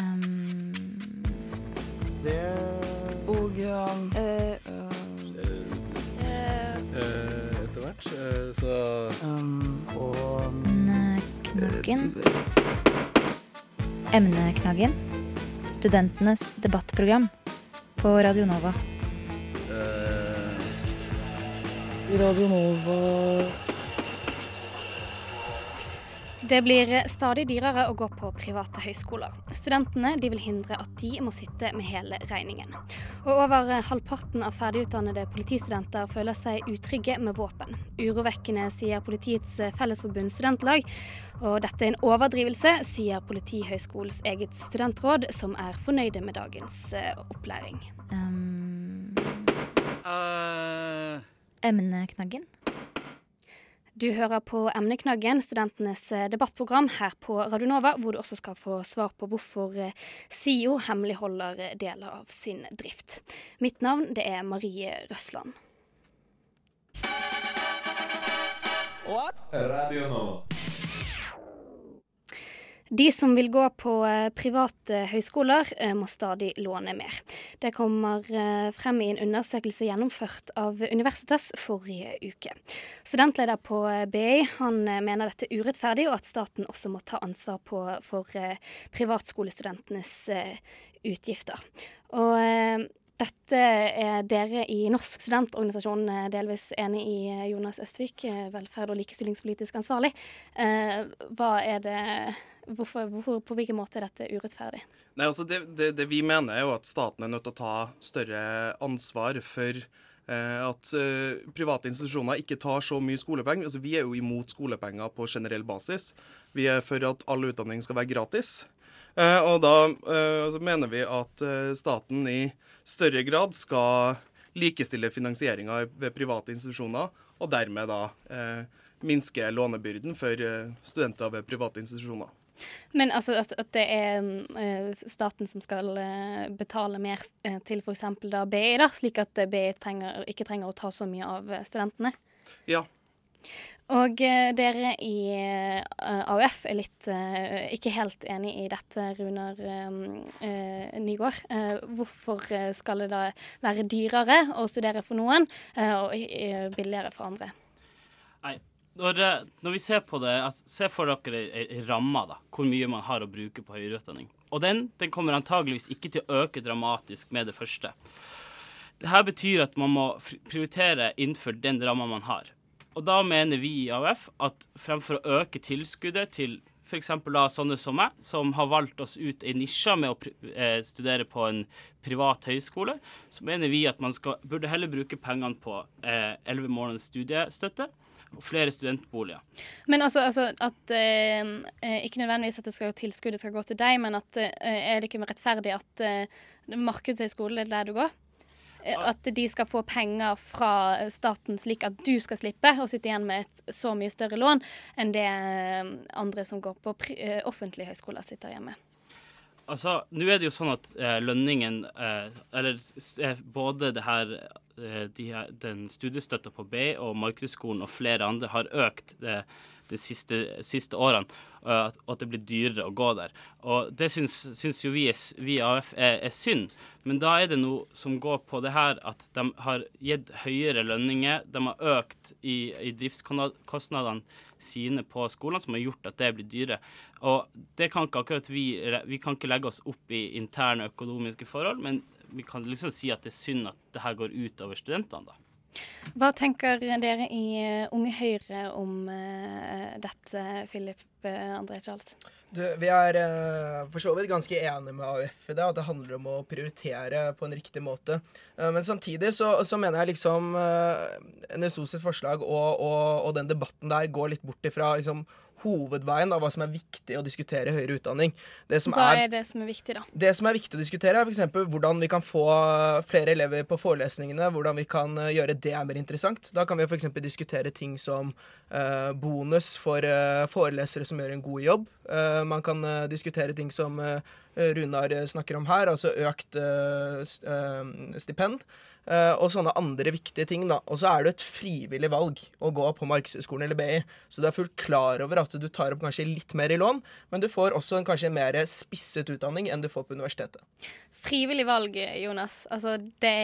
Um, Det Og Eh, etter hvert. så um, og Knaggen. Emneknaggen. Studentenes debattprogram på Radio Nova. eh, Radio Nova Det blir stadig dyrere å gå på private høyskoler. Studentene de vil hindre at de må sitte med hele regningen. Og over halvparten av ferdigutdannede politistudenter føler seg utrygge med våpen. Urovekkende, sier Politiets Fellesforbund studentlag. Og dette er en overdrivelse, sier Politihøgskolens eget studentråd, som er fornøyde med dagens eh, opplæring. Um, Uh... emneknaggen. Du hører på Emneknaggen, studentenes eh, debattprogram her på Radionova, hvor du også skal få svar på hvorfor eh, SIO hemmeligholder eh, deler av sin drift. Mitt navn det er Marie Røsland. Radio Nova. De som vil gå på eh, private høyskoler, eh, må stadig låne mer. Det kommer eh, frem i en undersøkelse gjennomført av Universitas forrige uke. Studentleder på BI han mener dette er urettferdig, og at staten også må ta ansvar på, for privatskolestudentenes utgifter. Og dette er dere i Norsk studentorganisasjon eh, delvis enig i, eh, Jonas Østvik, eh, velferd- og likestillingspolitisk ansvarlig. Hva er det hvorfor, hvor, På hvilken måte er dette urettferdig? Nei, altså det, det, det vi mener, er jo at staten er nødt til å ta større ansvar for at private institusjoner ikke tar så mye skolepenger. Altså, vi er jo imot skolepenger på generell basis. Vi er for at all utdanning skal være gratis. Eh, og da eh, altså mener vi at eh, staten i større grad skal likestille finansieringa ved private institusjoner, og dermed da eh, minske lånebyrden for studenter ved private institusjoner. Men altså at, at det er staten som skal betale mer til f.eks. BI, da, slik at BI trenger, ikke trenger å ta så mye av studentene. Ja. Og eh, dere i eh, AUF er litt eh, ikke helt enig i dette, Runar Nygård. Hvorfor skal det da være dyrere å studere for noen og billigere for andre? Nei, når, når vi ser på det, altså, se for dere ramme, da, hvor mye man har å bruke på høyere utdanning. Og den, den kommer antageligvis ikke til å øke dramatisk med det første. Dette betyr at man må prioritere innenfor den ramma man har. Og da mener vi i AUF at fremfor å øke tilskuddet til f.eks. sånne som meg, som har valgt oss ut ei nisje med å eh, studere på en privat høyskole, så mener vi at man skal, burde heller bruke pengene på elleve måneders studiestøtte og flere studentboliger. Men altså, altså at eh, eh, Ikke nødvendigvis at skal, tilskuddet skal gå til deg, men at eh, er det ikke rettferdig at eh, markedshøyskole er der du går? Eh, At de skal få penger fra staten, slik at du skal slippe å sitte igjen med et så mye større lån enn det eh, andre som går på eh, offentlige høyskoler, sitter igjen med. Altså, nå er det jo sånn at eh, lønningen eh, Eller eh, både det her, eh, de her den studiestøtta på B og Markedsskolen og flere andre har økt det, de siste, siste årene, og og at det blir dyrere å gå der. Og det syns, syns jo vi i AF er, er synd, men da er det noe som går på det her at de har gitt høyere lønninger, de har økt i, i driftskostnadene sine på skolene, som har gjort at det blir dyrere. Og det kan ikke akkurat vi Vi kan ikke legge oss opp i interne økonomiske forhold, men vi kan liksom si at det er synd at det her går ut over studentene, da. Hva tenker dere i eh, Unge Høyre om uh, dette, Philip eh, André Charles? Du, vi er uh, for så vidt ganske enige med AUF i det, at det handler om å prioritere på en riktig måte. Uh, men samtidig så, så mener jeg liksom NSO sitt forslag og, og, og den debatten der går litt bort ifra liksom, hovedveien av hva som er viktig å diskutere i høyere utdanning. Det som Hva er er det som er viktig, da? det som er viktig å diskutere, er f.eks. hvordan vi kan få flere elever på forelesningene. Hvordan vi kan eh, gjøre det mer interessant. Da kan vi f.eks. diskutere ting som uh, bonus for uh, forelesere som gjør en god jobb. Uh, man kan diskutere ting som Runar snakker om her, altså økt stipend. Eh, og sånne andre viktige ting. da. Og så er det et frivillig valg å gå på Markedshøgskolen eller BI. Så du er fullt klar over at du tar opp kanskje litt mer i lån, men du får også en kanskje mer spisset utdanning enn du får på universitetet. Frivillig valg, Jonas. Altså, det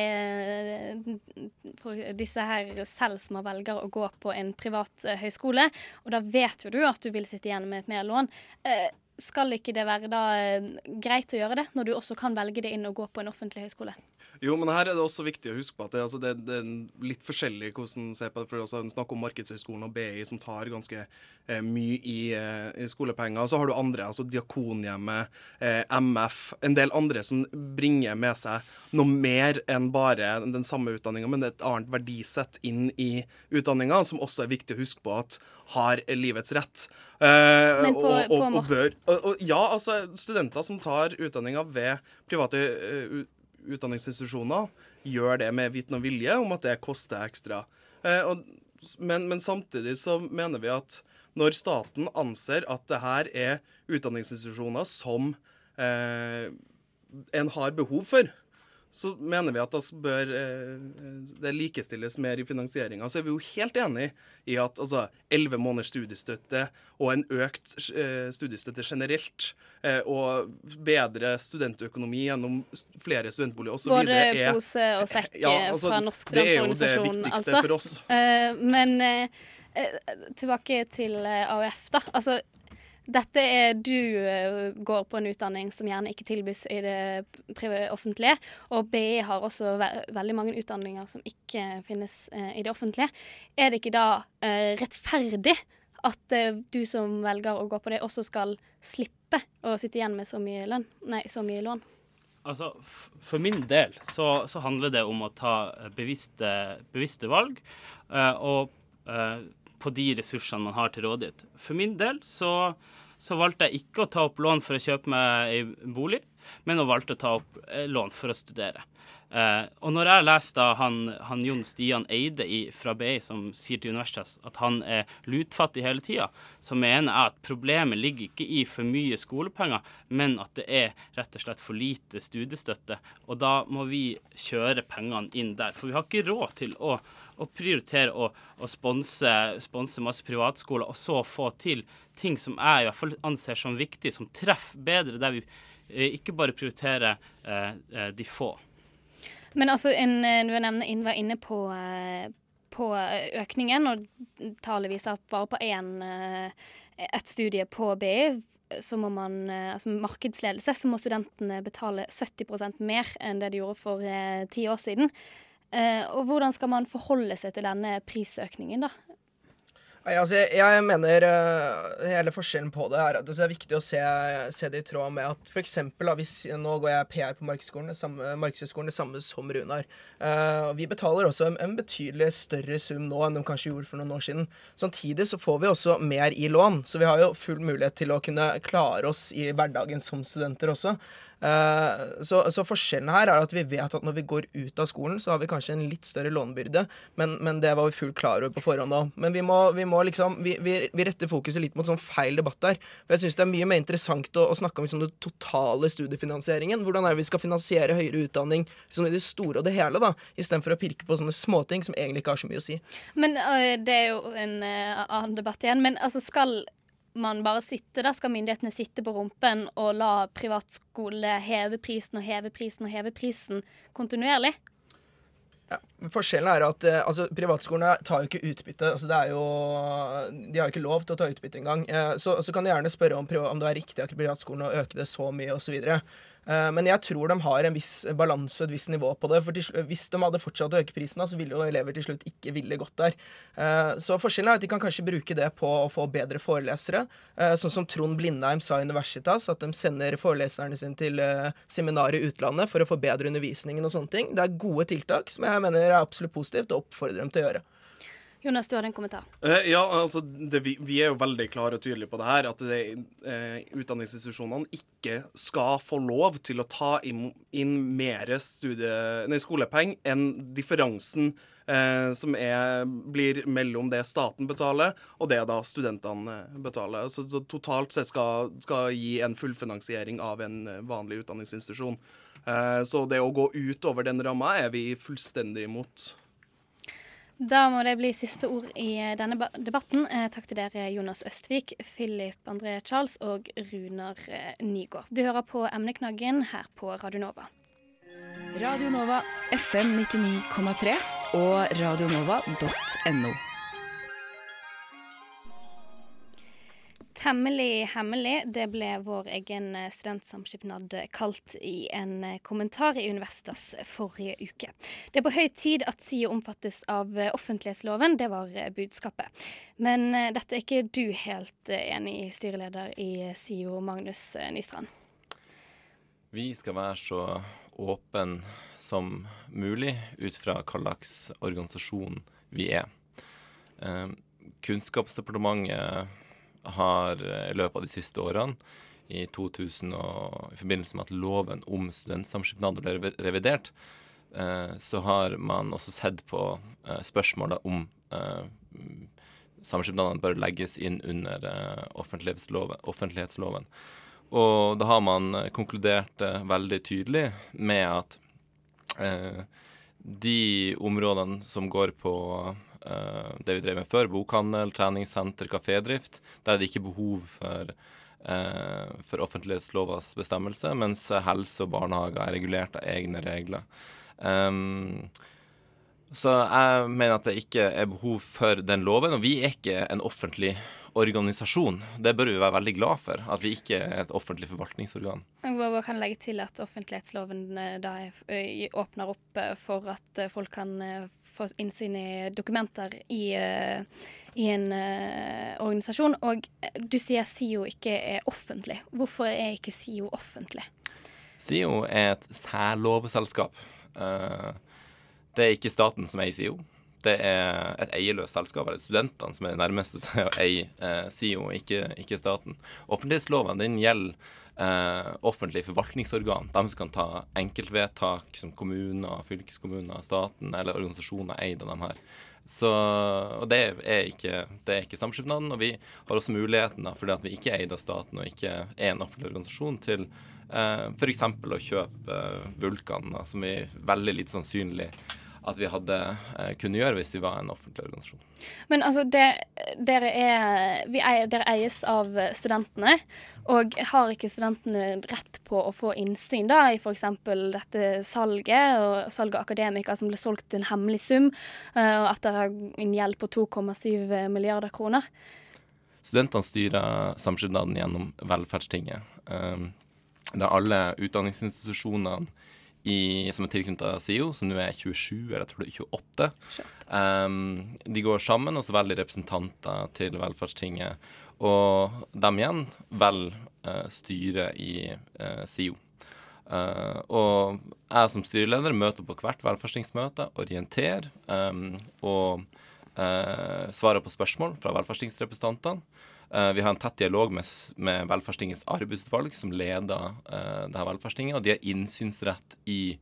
for disse her selv som har velger å gå på en privat eh, høyskole, og da vet jo du at du vil sitte igjen med et mer lån. Eh, skal ikke det være da eh, greit å gjøre det, når du også kan velge det inn og gå på en offentlig høyskole? Jo, men her er det også viktig å huske på at det, altså det, det er litt forskjellig hvordan man ser på det. for altså, Snakk om Markedshøgskolen og BI, som tar ganske eh, mye i, eh, i, skolepenger. Så har du andre, altså Diakonhjemmet, eh, MF, en del andre som bringer med seg noe mer enn bare den samme utdanninga, men et annet verdisett inn i utdanninga, som også er viktig å huske på at har livets rett. Eh, men på, og, og, og, bør, og, Ja, altså studenter som tar utdanninga ved private uh, utdanningsinstitusjoner gjør det med viten og vilje om at det koster ekstra. Eh, og, men, men, samtidig så mener vi at når staten anser at det her er utdanningsinstitusjoner som eh, en har behov for, så mener vi at det bør eh, det likestilles mer i finansieringa. Så er vi jo helt enig i at altså, 11 måneders studiestøtte og en økt eh, studiestøtte generelt, eh, og bedre studentøkonomi gjennom flere studentboliger osv. Både er, pose og sekk ja, altså, fra Norsk studentorganisasjon. Det er jo det viktigste altså. for oss. Men tilbake til AUF, da. Altså, dette er du uh, går på en utdanning som gjerne ikke tilbys i det offentlige. Og BI har også ve veldig mange utdanninger som ikke finnes eh, i det offentlige. Er det ikke da eh, rettferdig at du som velger å gå på det, også skal slippe å sitte igjen med så mye, lønn, nei, så mye lån? Altså, For min del så, så, handler det om å ta bevisste, bevisste valg. og på de ressursene man har til rådighet. For min del så, så, valgte jeg ikke å ta opp lån for å kjøpe meg en bolig, men hun valgte å ta opp eh, lån for å studere. Eh, og når jeg leser han, han Jon Stian Eide i, fra BI som sier til Universitas at han er lutfattig hele tida, så mener jeg at problemet ligger ikke i for mye skolepenger, men at det er rett og slett for lite studiestøtte. Og da må vi kjøre pengene inn der. For vi har ikke råd til å å prioritere å, å sponse, sponse masse privatskoler, og så få til ting som jeg i hvert fall anser som viktig, som treffer bedre, der vi ikke bare prioritere eh, eh de få. Men altså, en, eh, du nevner var inne på, på økningen, og tallet viser at bare på én et studie på BI så må man, altså markedsledelse, så må studentene betale 70% mer enn det de gjorde for ti år siden. Eh, og hvordan skal man forholde seg til denne prisøkningen, da? Altså, jeg, mener uh, hele forskjellen på det er at det er viktig å se, se det i tråd med at f.eks. hvis nå går jeg PR på Markedsskolen, samme, Markedshøgskolen, det samme som Runar. Uh, vi betaler også en, en, betydelig større sum nå enn de kanskje gjorde for noen år siden. Samtidig så får vi også mer i lån, så vi har jo full mulighet til å kunne klare oss i hverdagen som studenter også. Eh, så, så, forskjellen her er at vi vet at når vi går ut av skolen, så har vi kanskje en litt større lånebyrde, men, men det var vi fullt klar over på forhånd òg. Men vi må, vi må liksom vi, vi, vi, retter fokuset litt mot sånn feil debatt der. For jeg syns det er mye mer interessant å, å snakke om liksom, den totale studiefinansieringen. Hvordan er det vi skal finansiere høyere utdanning liksom, i det store og det hele, da, istedenfor å pirke på sånne småting som egentlig ikke har så mye å si. Men øh, det er jo en øh, annen debatt igjen. Men altså skal man bare sitte der, skal myndighetene sitte på rumpen og la privatskole heve prisen og heve prisen og heve prisen kontinuerlig? Ja, forskjellen er at eh, altså, privatskolene tar jo ikke utbytte. Altså, det er jo, de har jo ikke lov til å ta utbytte engang. Eh, så, så kan du gjerne spørre om, om det er riktig av privatskolen å øke det så mye osv. Eh, men jeg tror de har en viss balanse og et visst nivå på det. For hvis de hadde fortsatt å øke prisene, så ville jo elever til slutt ikke ville gått der. Eh, så forskjellen er at de kan kanskje bruke det på å få bedre forelesere. Eh, sånn som Trond Blindheim sa i Universitas, at de sender foreleserne sine til seminar i utlandet for å få bedre undervisningen og sånne ting. Det er gode tiltak som jeg mener er absolutt positivt, og oppfordrer dem til å gjøre. Jonas, du hadde en kommentar. Eh, ja, altså, det, vi, vi, er jo veldig klare og tydelige på det her. At det, eh, utdanningsinstitusjonene ikke skal få lov til å ta inn, inn mer skolepenger enn differansen eh, som er, blir mellom det staten betaler, og det da studentene betaler. Så, så totalt sett skal, skal gi en fullfinansiering av en vanlig utdanningsinstitusjon. Eh, så det å gå utover den ramma er vi fullstendig imot. Da må det bli siste ord i eh, denne debatten. Eh, takk til dere, Jonas Østvik, Philip André Charles og Runar Nygaard. Nygård. Du hører på Emneknaggen her på Radio Nova. FM 99,3 og radionova.no. Temmelig hemmelig, det ble vår egen eh, studentsamskipnad kalt i en eh, kommentar i Universitas forrige uke. Det er på høy tid at SIO omfattes av eh, offentlighetsloven, det var eh, budskapet. Men eh, dette er ikke du helt eh, enig i, styreleder i eh, SIO, Magnus eh, Nystrand. Vi skal være så åpen som mulig ut fra hva slags organisasjon vi er. Eh, Kunnskapsdepartementet har eh, i løpet av de siste årene, i 2000 og i forbindelse med at loven om studentsamskipnader ble revidert, eh, så har man også sett på eh, spørsmålet om eh, samskipnadene bør legges inn under eh, offentlighetsloven. offentlighetsloven. Og da har man konkludert eh, veldig tydelig med at eh, de områdene som går på det vi drev med før, bokhandel, treningssenter, kafédrift, der er det ikke behov for, eh, for offentlighetslovas bestemmelse, mens helse og barnehager er regulert av egne regler. Um, så jeg mener at det ikke er behov for den loven, og vi er ikke en offentlig organisasjon. Det bør vi være veldig glad for, at vi ikke er et offentlig forvaltningsorgan. Jeg kan legge til at offentlighetsloven eh, da er, eh, åpner opp eh, for at folk kan få innsyn i dokumenter i, i en organisasjon. Og du sier SIO ikke er offentlig. Hvorfor er ikke SIO offentlig? SIO er et særlovselskap. Det er ikke staten som eier SIO. Det er et eierløst selskap, eller studentene som er det nærmeste til å eie eh, SIO, ikke, ikke staten. Offentlighetsloven den gjelder eh, offentlige forvaltningsorgan. De som kan ta enkeltvedtak som kommuner, fylkeskommuner, staten eller organisasjoner eid av dem her. Så, og det er ikke, det er ikke samskipnaden. Og vi har også muligheten, da, fordi at vi ikke er eid av staten og ikke er en offentlig organisasjon, til eh, f.eks. å kjøpe eh, Vulkan, da, som vi veldig lite sannsynlig at vi hadde eh, kunne gjøre hvis vi var en offentlig organisasjon. Men altså, det, dere, er, vi eier, dere eies av studentene. Og har ikke studentene rett på å få innsyn da, i f.eks. dette salget, og salget av akademikere som ble solgt til en hemmelig sum, eh, og at dere har en gjeld på 2,7 milliarder kroner? Studentene styrer samskipnaden gjennom Velferdstinget. Um, der alle utdanningsinstitusjonene i, som er tilknyttet SIO, som nå er 27, eller jeg tror det er 28, um, de går sammen, og så velger representanter til Velferdstinget. Og dem igjen velger uh, styret i uh, SIO. Uh, og jeg som styreleder møter på hvert velferdstingsmøte, orienterer um, og uh, svarer på spørsmål fra velferdstingsrepresentantene. Uh, vi har en tett dialog med, med Velferdstingets arbeidsutvalg, som leder uh, det her velferdstinget, og de har innsynsrett i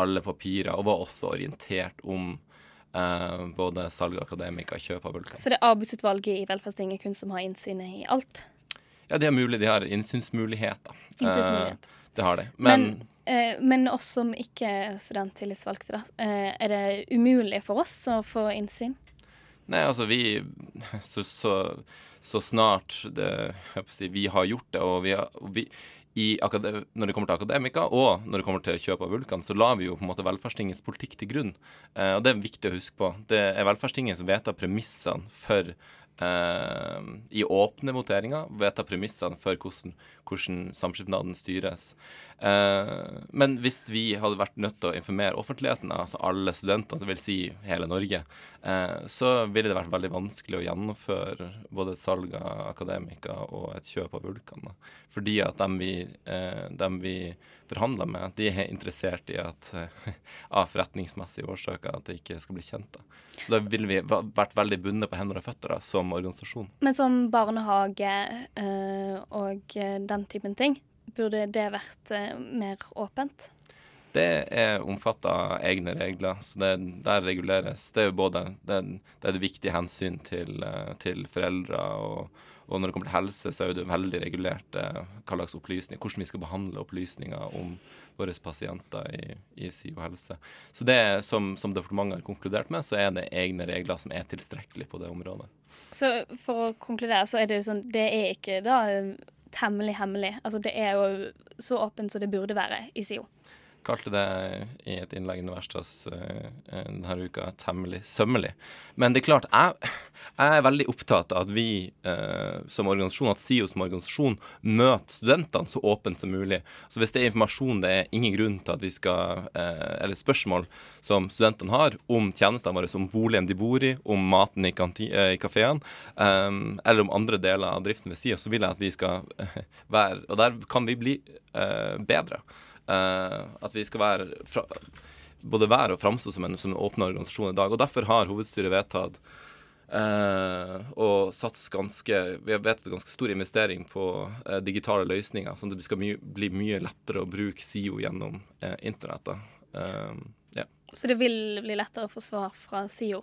alle papirer, og var også orientert om uh, både salg av akademika kjøp av Vulkan. Så det er arbeidsutvalget i Velferdstinget kun som har innsynet i alt? Ja, de har, mulig, de har innsynsmuligheter. Innsynsmulighet. Uh, det har de. Men, Men, eh, men oss som ikke er studenttillitsvalgte, da. Eh, er det umulig for oss å få innsyn? Nei, altså vi Så, så, så snart det, si, vi har gjort det, og vi og vi, Når det kommer til akademika, og når det kommer til kjøp av Vulkan, så la vi jo på en måte Velferdstingets politikk til grunn. Eh, og det er viktig å huske på. Det er Velferdstinget som vedtar premissene for eh, I åpne voteringer vedta premissene for hvordan, hvordan samskipnaden styres. Eh, men hvis vi hadde vært nødt til å informere offentligheten, altså alle studenter, det vil si hele Norge, eh, så ville det vært veldig vanskelig å gjennomføre både et salg av akademika og et kjøp av Vulkan. Fordi at dem vi, eh, dem vi forhandler med, de er interessert i at av forretningsmessige årsaker at det ikke skal bli kjent. Da. Så da ville vi vært veldig bundet på hender og føtter da, som organisasjon. Men som barnehage eh, og eh, den typen ting, burde det vært eh, mer åpent? det er omfatta av egne regler. Så det, der reguleres Det er jo både det, det er et viktige hensyn til, til foreldre. Og, og når det kommer til helse, så er det veldig regulert eh, hva slags opplysning, hvordan vi skal behandle opplysninger om våre pasienter i, i SIO helse. Så det som, som departementet har konkludert med, så er det egne regler som er tilstrekkelig på det området. Så for å konkludere, så er det jo sånn Det er ikke da temmelig hemmelig. Altså det er jo så åpent som det burde være i SIO. Kalte det i et innlegg i Universitas uh, denne uka temmelig sømmelig. Men det er klart, jeg, jeg er veldig opptatt av at vi uh, som organisasjon, at SIO som organisasjon, møter studentene så åpent som mulig. Så hvis det er informasjon det er ingen grunn til at vi skal uh, Eller spørsmål som studentene har om tjenestene våre, om boligen de bor i, om maten i, i kafeen, um, eller om andre deler av driften ved SIO, så vil jeg at vi skal være Og der kan vi bli bedre. Uh, at vi skal være fra, både være og framstå som en, som en åpen organisasjon i dag. Og Derfor har hovedstyret vedtatt uh, å satse ganske Vi har vedtatt ganske stor investering på uh, digitale løsninger, sånn at det skal my bli mye lettere å bruke SIO gjennom internettet. Yeah. Så det vil bli lettere å få svar fra SIO?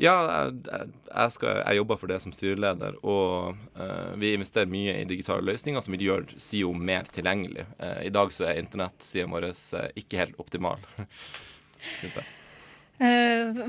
Ja, jeg, jeg, skal, jeg, jobber for det som styreleder, og uh, vi investerer mye i digitale løsninger som vil gjøre SIO mer tilgjengelig. Uh, I dag så er internettsida vår uh, ikke helt optimal, syns jeg.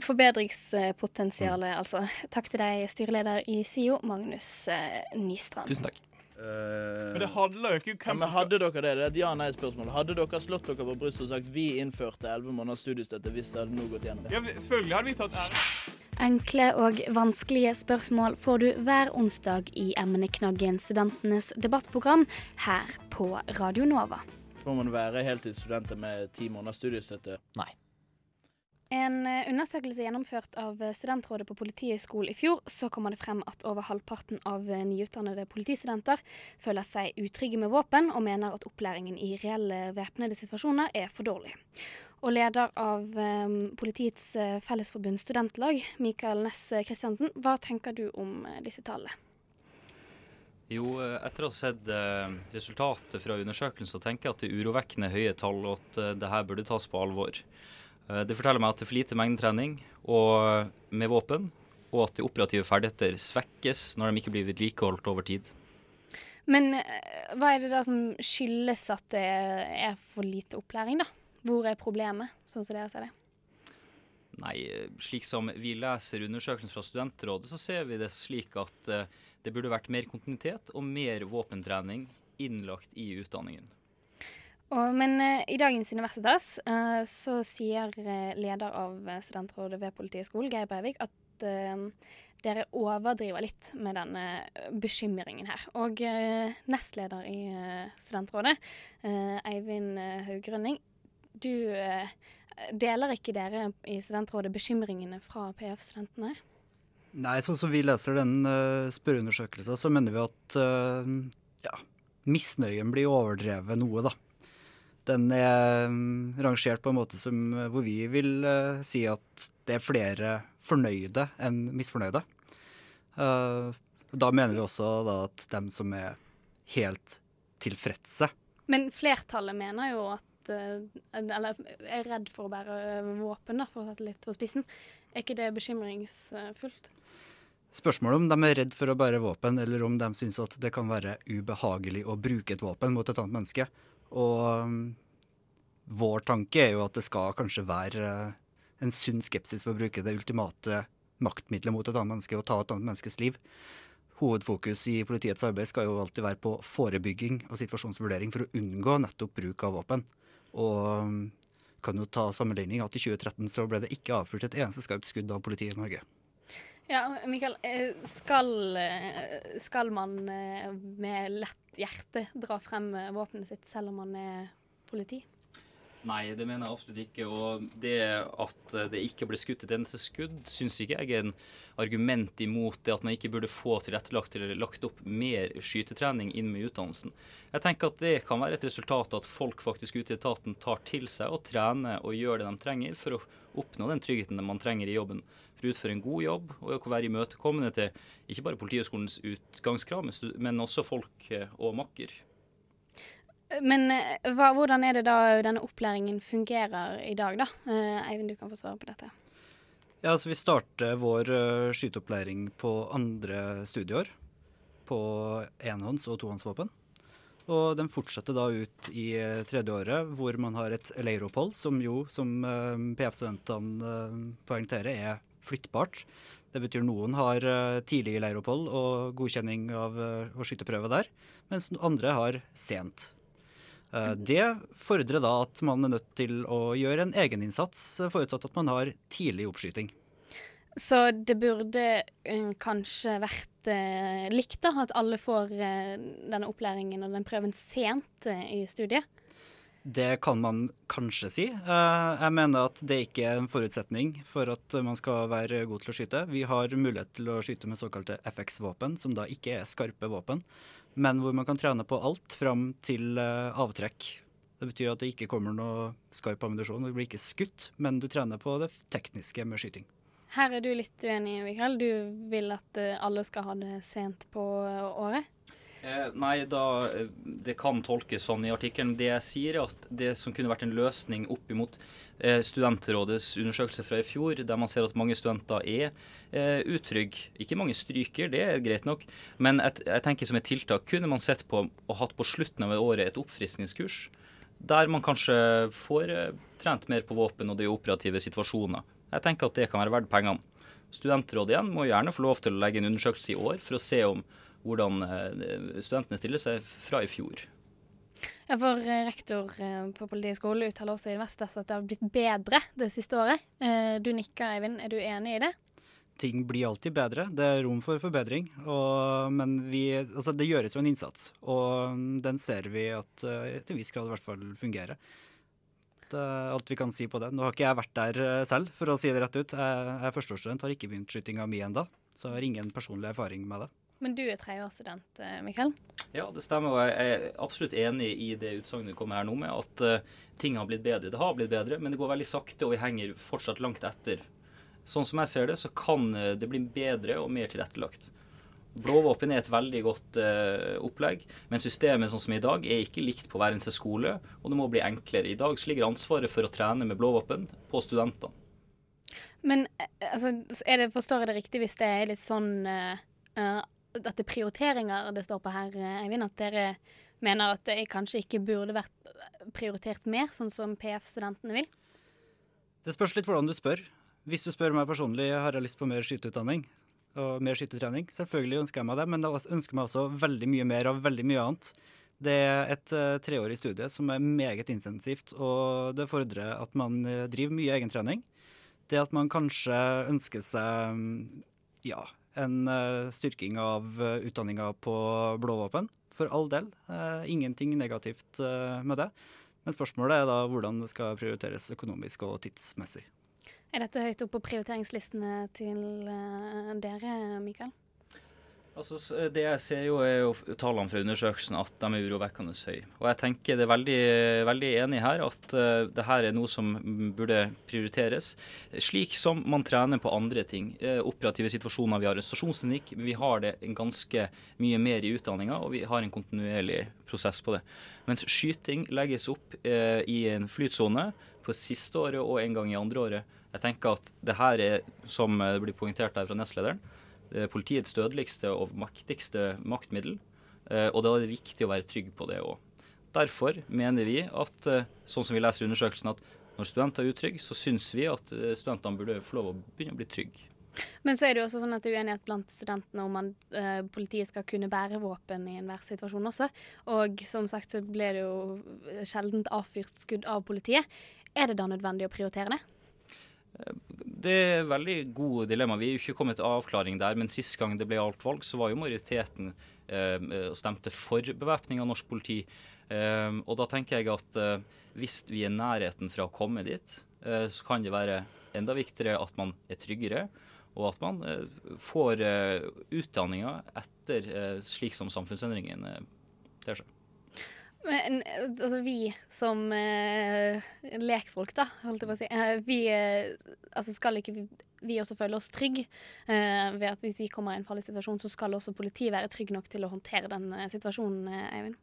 forbedringspotensialet, mm. altså. Takk til deg, styreleder i SIO, Magnus Nystrand. Tusen takk. Men det handler jo ikke hvem ja, men Hadde dere det? Det er et ja-nei-spørsmål. Hadde dere slått dere på brystet og sagt vi innførte 11 måneders studiestøtte hvis det hadde nå gått gjennom det? Ja, selvfølgelig hadde vi tatt ære. Enkle og vanskelige spørsmål får du hver onsdag i emneknaggen Studentenes debattprogram her på Radio Nova. Får man være heltidsstudenter med ti måneders studiestøtte? Nei. En eh, undersøkelse gjennomført av Studentrådet på Politihøgskolen i fjor, så kommer det frem at over halvparten av eh, nyutdannede politistudenter føler seg utrygge med våpen, og mener at opplæringen i reelle væpnede situasjoner er for dårlig. Og leder av um, Politiets Fellesforbund studentlag, Mikael Næss Kristiansen, hva tenker du om disse tallene? Jo, etter å ha sett resultatet fra undersøkelsen, så tenker jeg at det er urovekkende høye tall, og at det her burde tas på alvor. Eh, det forteller meg at det er for lite mengdetrening med våpen, og at de operative ferdigheter svekkes når de ikke blir vedlikeholdt over tid. Men eh, hva er det da som skyldes at det er for lite opplæring, da? Hvor er problemet, sånn som dere ser det? Nei, slik som vi leser undersøkelsen fra Studentrådet, så ser vi det slik at eh, det burde vært mer kontinuitet og mer våpentrening innlagt i utdanningen. Og, men uh, i dagens Universitas uh, så sier leder av studentrådet ved Politihøgskolen, Geir Breivik, at dere overdriver litt med denne bekymringen her. Og nestleder i studentrådet, Eivind Haugrønning, du deler ikke dere i studentrådet bekymringene fra PF-studentene? Nei, sånn som vi leser den spørreundersøkelsen, så mener vi at ja, misnøyen blir overdrevet noe, da den er um, rangert på en måte som, eh, hvor vi vil uh, si at det er flere fornøyde enn misfornøyde. Uh, da mener vi også da, at dem som er helt tilfredse Men flertallet mener jo at uh, Eller er redd for å bære våpen, da, for å sette litt på spissen. Er ikke det bekymringsfullt? Spørsmålet om de er redd for å bære våpen, eller om de syns at det kan være ubehagelig å bruke et våpen mot et annet menneske. Og um, vår tanke er jo at det skal kanskje være uh, en sunn skepsis for å bruke det ultimate maktmiddelet mot et annet menneske og ta et annet menneskes liv. Hovedfokus i politiets arbeid skal jo alltid være på forebygging og situasjonsvurdering for å unngå nettopp bruk av våpen. Og um, kan jo ta sammenligning at i 2013 så ble det ikke avfyrt et eneste skarpt skudd av politiet i Norge. Ja, Mikael, eh, skal, eh, skal man med lett hjerte dra frem våpenet sitt selv om man er politi? Nei, det mener jeg absolutt ikke. Og det at det ikke ble skutt et eneste skudd, syns ikke jeg er en argument imot det at man ikke burde få tilrettelagt eller lagt opp mer skytetrening inn med utdannelsen. Jeg tenker at det kan være et resultat av at folk faktisk ute i etaten tar til seg og trener og gjør det de trenger for å oppnå den tryggheten man trenger i jobben. For å utføre en god jobb og å være imøtekommende til ikke bare Politihøgskolens utgangskrav, men også folk og makker. Men eh, hva, hvordan er det da denne opplæringen fungerer i dag, da? Eh, Eivind, du kan få svare på dette. Ja, altså Vi starter vår uh, skyteopplæring på andre studieår på enhånds- og tohåndsvåpen. Og den fortsetter da ut i tredje året, hvor man har et leiropphold, som jo, som PF-studentene poengterer, er flyttbart. Det betyr noen har tidlig leiropphold og godkjenning av å skyte prøve der, mens andre har sent. Uh, det fordrer da at man er nødt til å gjøre en egeninnsats, uh, forutsatt at man har tidlig oppskyting. Så det burde eh, kanskje vært eh, likt, da? At alle får eh, denne opplæringen og den prøven sent eh, i studiet? Det kan man kanskje si. Eh, jeg mener at det ikke er en forutsetning for at man skal være god til å skyte. Vi har mulighet til å skyte med såkalte FX-våpen, som da ikke er skarpe våpen, men hvor man kan trene på alt fram til eh, avtrekk. Det betyr at det ikke kommer noe skarp ammunisjon. Det blir ikke skutt, men du trener på det tekniske med skyting. Her er du litt uenig, Mikael. Du vil at eh, alle skal ha det sent på året? Nei, da, eh, det kan tolkes sånn i artikkelen. Det jeg sier, er at det som kunne vært en løsning opp imot eh, Studentrådets undersøkelse fra i fjor, der man ser at mange studenter er eh, utrygge. Ikke mange stryker, det er greit nok. Men et, jeg tenker som et tiltak kunne man sett på og hatt på slutten av året et oppfriskningskurs. Der man kanskje får eh, trent mer på våpen og de operative situasjoner. Jeg tenker at det kan være verdt pengene. Studentrådet igjen må gjerne få lov til å legge en undersøkelse i år for å se om hvordan eh, studentene stiller seg fra i fjor. Ja, for eh, rektor eh, på Politihøgskolen uttaler også i Vestas at det har blitt bedre det siste året. Eh, Du nikker, Eivind. Er du enig i det? Ting blir alltid bedre. Det er rom for forbedring. Og, men vi, altså det gjøres jo en innsats, og den ser vi at til en viss grad i hvert fall fungerer. Det er alt vi kan si på det. Nå har ikke jeg vært der selv, for å si det rett ut. Jeg jeg er førsteårsstudent, har ikke begynt skytinga mi ennå, så jeg har ingen personlig erfaring med det. Men du er tredjeårsstudent, eh, Mikael. Ja, det stemmer. og Jeg er absolutt enig i det utsagnet du kommer her nå med, at eh, ting har blitt bedre. Det har blitt bedre, men det går veldig sakte, og vi henger fortsatt langt etter. Sånn som jeg ser det, så kan eh, det bli bedre og mer tilrettelagt. Blåvåpen er et veldig godt uh, opplegg, men systemet sånn som i dag er ikke likt på hver eneste skole, og det må bli enklere. I dag ligger ansvaret for å trene med blåvåpen på studentene. Men altså, det, forstår jeg det riktig hvis det er litt sånn eh, eh, At det er prioriteringer det står på her, eh, Eivind? At dere mener at det kanskje ikke burde vært prioritert mer, sånn som PF-studentene vil? Det spørs litt hvordan du spør. Hvis du spør meg personlig har jeg lyst på mer skyteutdanning og mer skytetrening, selvfølgelig ønsker jeg meg det, men jeg ønsker meg også veldig mye mer av veldig mye annet. Det er et uh, treårig studie som er meget intensivt, og det fordrer at man uh, driver mye egentrening. Det at man kanskje ønsker seg um, ja, en uh, styrking av uh, utdanninga på blåvåpen, for all del. Uh, ingenting negativt med det. Men spørsmålet er da hvordan det skal prioriteres økonomisk og tidsmessig. Er dette høyt oppe på prioriteringslistene til eh, dere, Mikael? Altså, Det jeg ser jo er jo tallene fra undersøkelsen at de er urovekkende høye. Og jeg tenker det er veldig, veldig enig her at uh, det her er noe som burde prioriteres. Slik som man trener på andre ting. Uh, operative situasjoner. Vi har arrestasjonsteknikk. Vi har det ganske mye mer i utdanninga, og vi har en kontinuerlig prosess på det. Mens skyting legges opp uh, i en flytsone på siste året og en gang i andre året. Jeg tenker at det her er, som det blir poengtert her fra nestlederen, er politiets dødeligste og maktigste maktmiddel. eh, Og da er det viktig å være trygg på det òg. Derfor mener vi at, eh, sånn som vi leser i undersøkelsen, at når studenter er utrygge, så syns vi at eh, studentene burde få lov å begynne å bli trygge. Men så er det jo også sånn at det er uenighet blant studentene om man, eh, politiet skal kunne bære våpen i enhver situasjon også. Og som sagt så ble det jo sjeldent avfyrt skudd av politiet. Er det da nødvendig å prioritere det? Det er veldig gode dilemma. Vi er jo ikke kommet til avklaring der, men sist gang det ble alt valg, så var jo majoriteten eh, stemte for bevæpning av norsk politi. Eh, og da tenker jeg at eh, hvis vi er nærheten fra å komme dit, eh, så kan det være enda viktigere at man er tryggere, og at man eh, får eh, utdanninga etter eh, slik som samfunnsendringen eh, ter seg. Men altså, vi som eh, lekfolk, da, holdt jeg på å si, eh, vi eh, altså skal ikke vi, vi også føle oss trygge eh, ved at hvis vi kommer i en farlig situasjon, så skal også politiet være trygg nok til å håndtere den eh, situasjonen, eh, Eivind?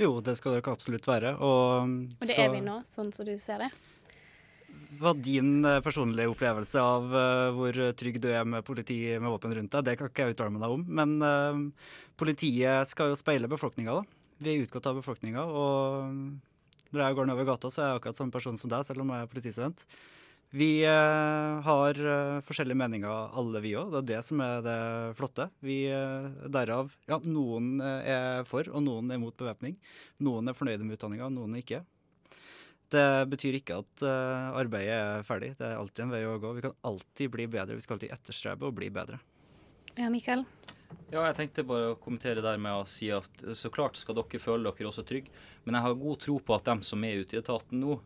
Jo, det skal dere absolutt være. Og, Og det skal, er vi nå, sånn som du ser det. Hva din personlige opplevelse av uh, hvor trygg du er med politi med våpen rundt deg, det kan ikke jeg uttale meg om. Men uh, politiet skal jo speile befolkninga, da. Vi er utgått av befolkninga. Og når jeg går nedover gata, så er jeg akkurat samme person som deg, selv om jeg er politistudent. Vi eh, har eh, forskjellige meninger, alle vi òg. Det er det som er det flotte. Vi, eh, derav Ja, noen eh, er for, og noen er mot bevæpning. Noen er fornøyde med utdanninga, noen er ikke. Det betyr ikke at eh, arbeidet er ferdig. Det er alltid en vei å gå. Vi kan alltid bli bedre. Vi skal alltid etterstrebe å bli bedre. Ja, Mikael? Ja, jeg tenkte bare å kommentere der med å si at så klart skal dere føle dere også trygge, men jeg har god tro på at dem som er ute i etaten nå,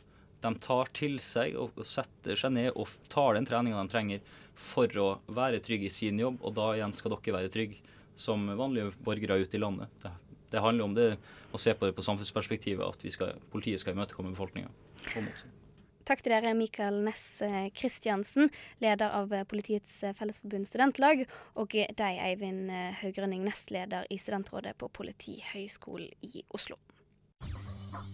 de tar til seg og setter seg ned og tar den treninga de trenger for å være trygge i sin jobb, og da igjen skal dere være trygge som vanlige borgere ute i landet. Det, det handler om det å se på det på samfunnsperspektivet, at skal, politiet skal imøtekomme befolkninga. Takk til dere, Mikael Næss Kristiansen, leder av eh, Politiets eh, Fellesforbund studentlag, og deg, Eivind eh, Haugrønning, nestleder i studentrådet på Politihøgskolen i Oslo.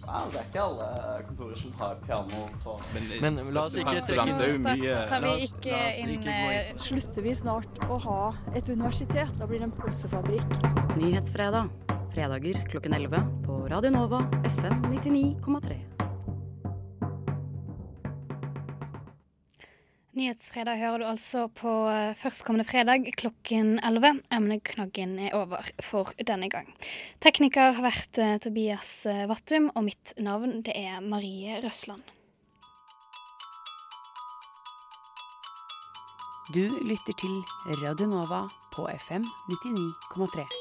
Wow, det er ikke alle kontorer som har piano på Men la oss ikke trekke det mye Tar vi ikke inn eh, Slutter vi snart å ha et universitet? Da blir det en pølsefabrikk. Nyhetsfredag. Fredager klokken 11 på Radio Nova FM 99,3. Nyhetsfredag hører du altså på eh, førstkommende fredag klokken 11. Emneknaggen er over for denne gang. Tekniker har vært eh, Tobias eh, Vattum, og mitt navn det er Marie Røsland. Du lytter til Radio Nova på FM 99,3.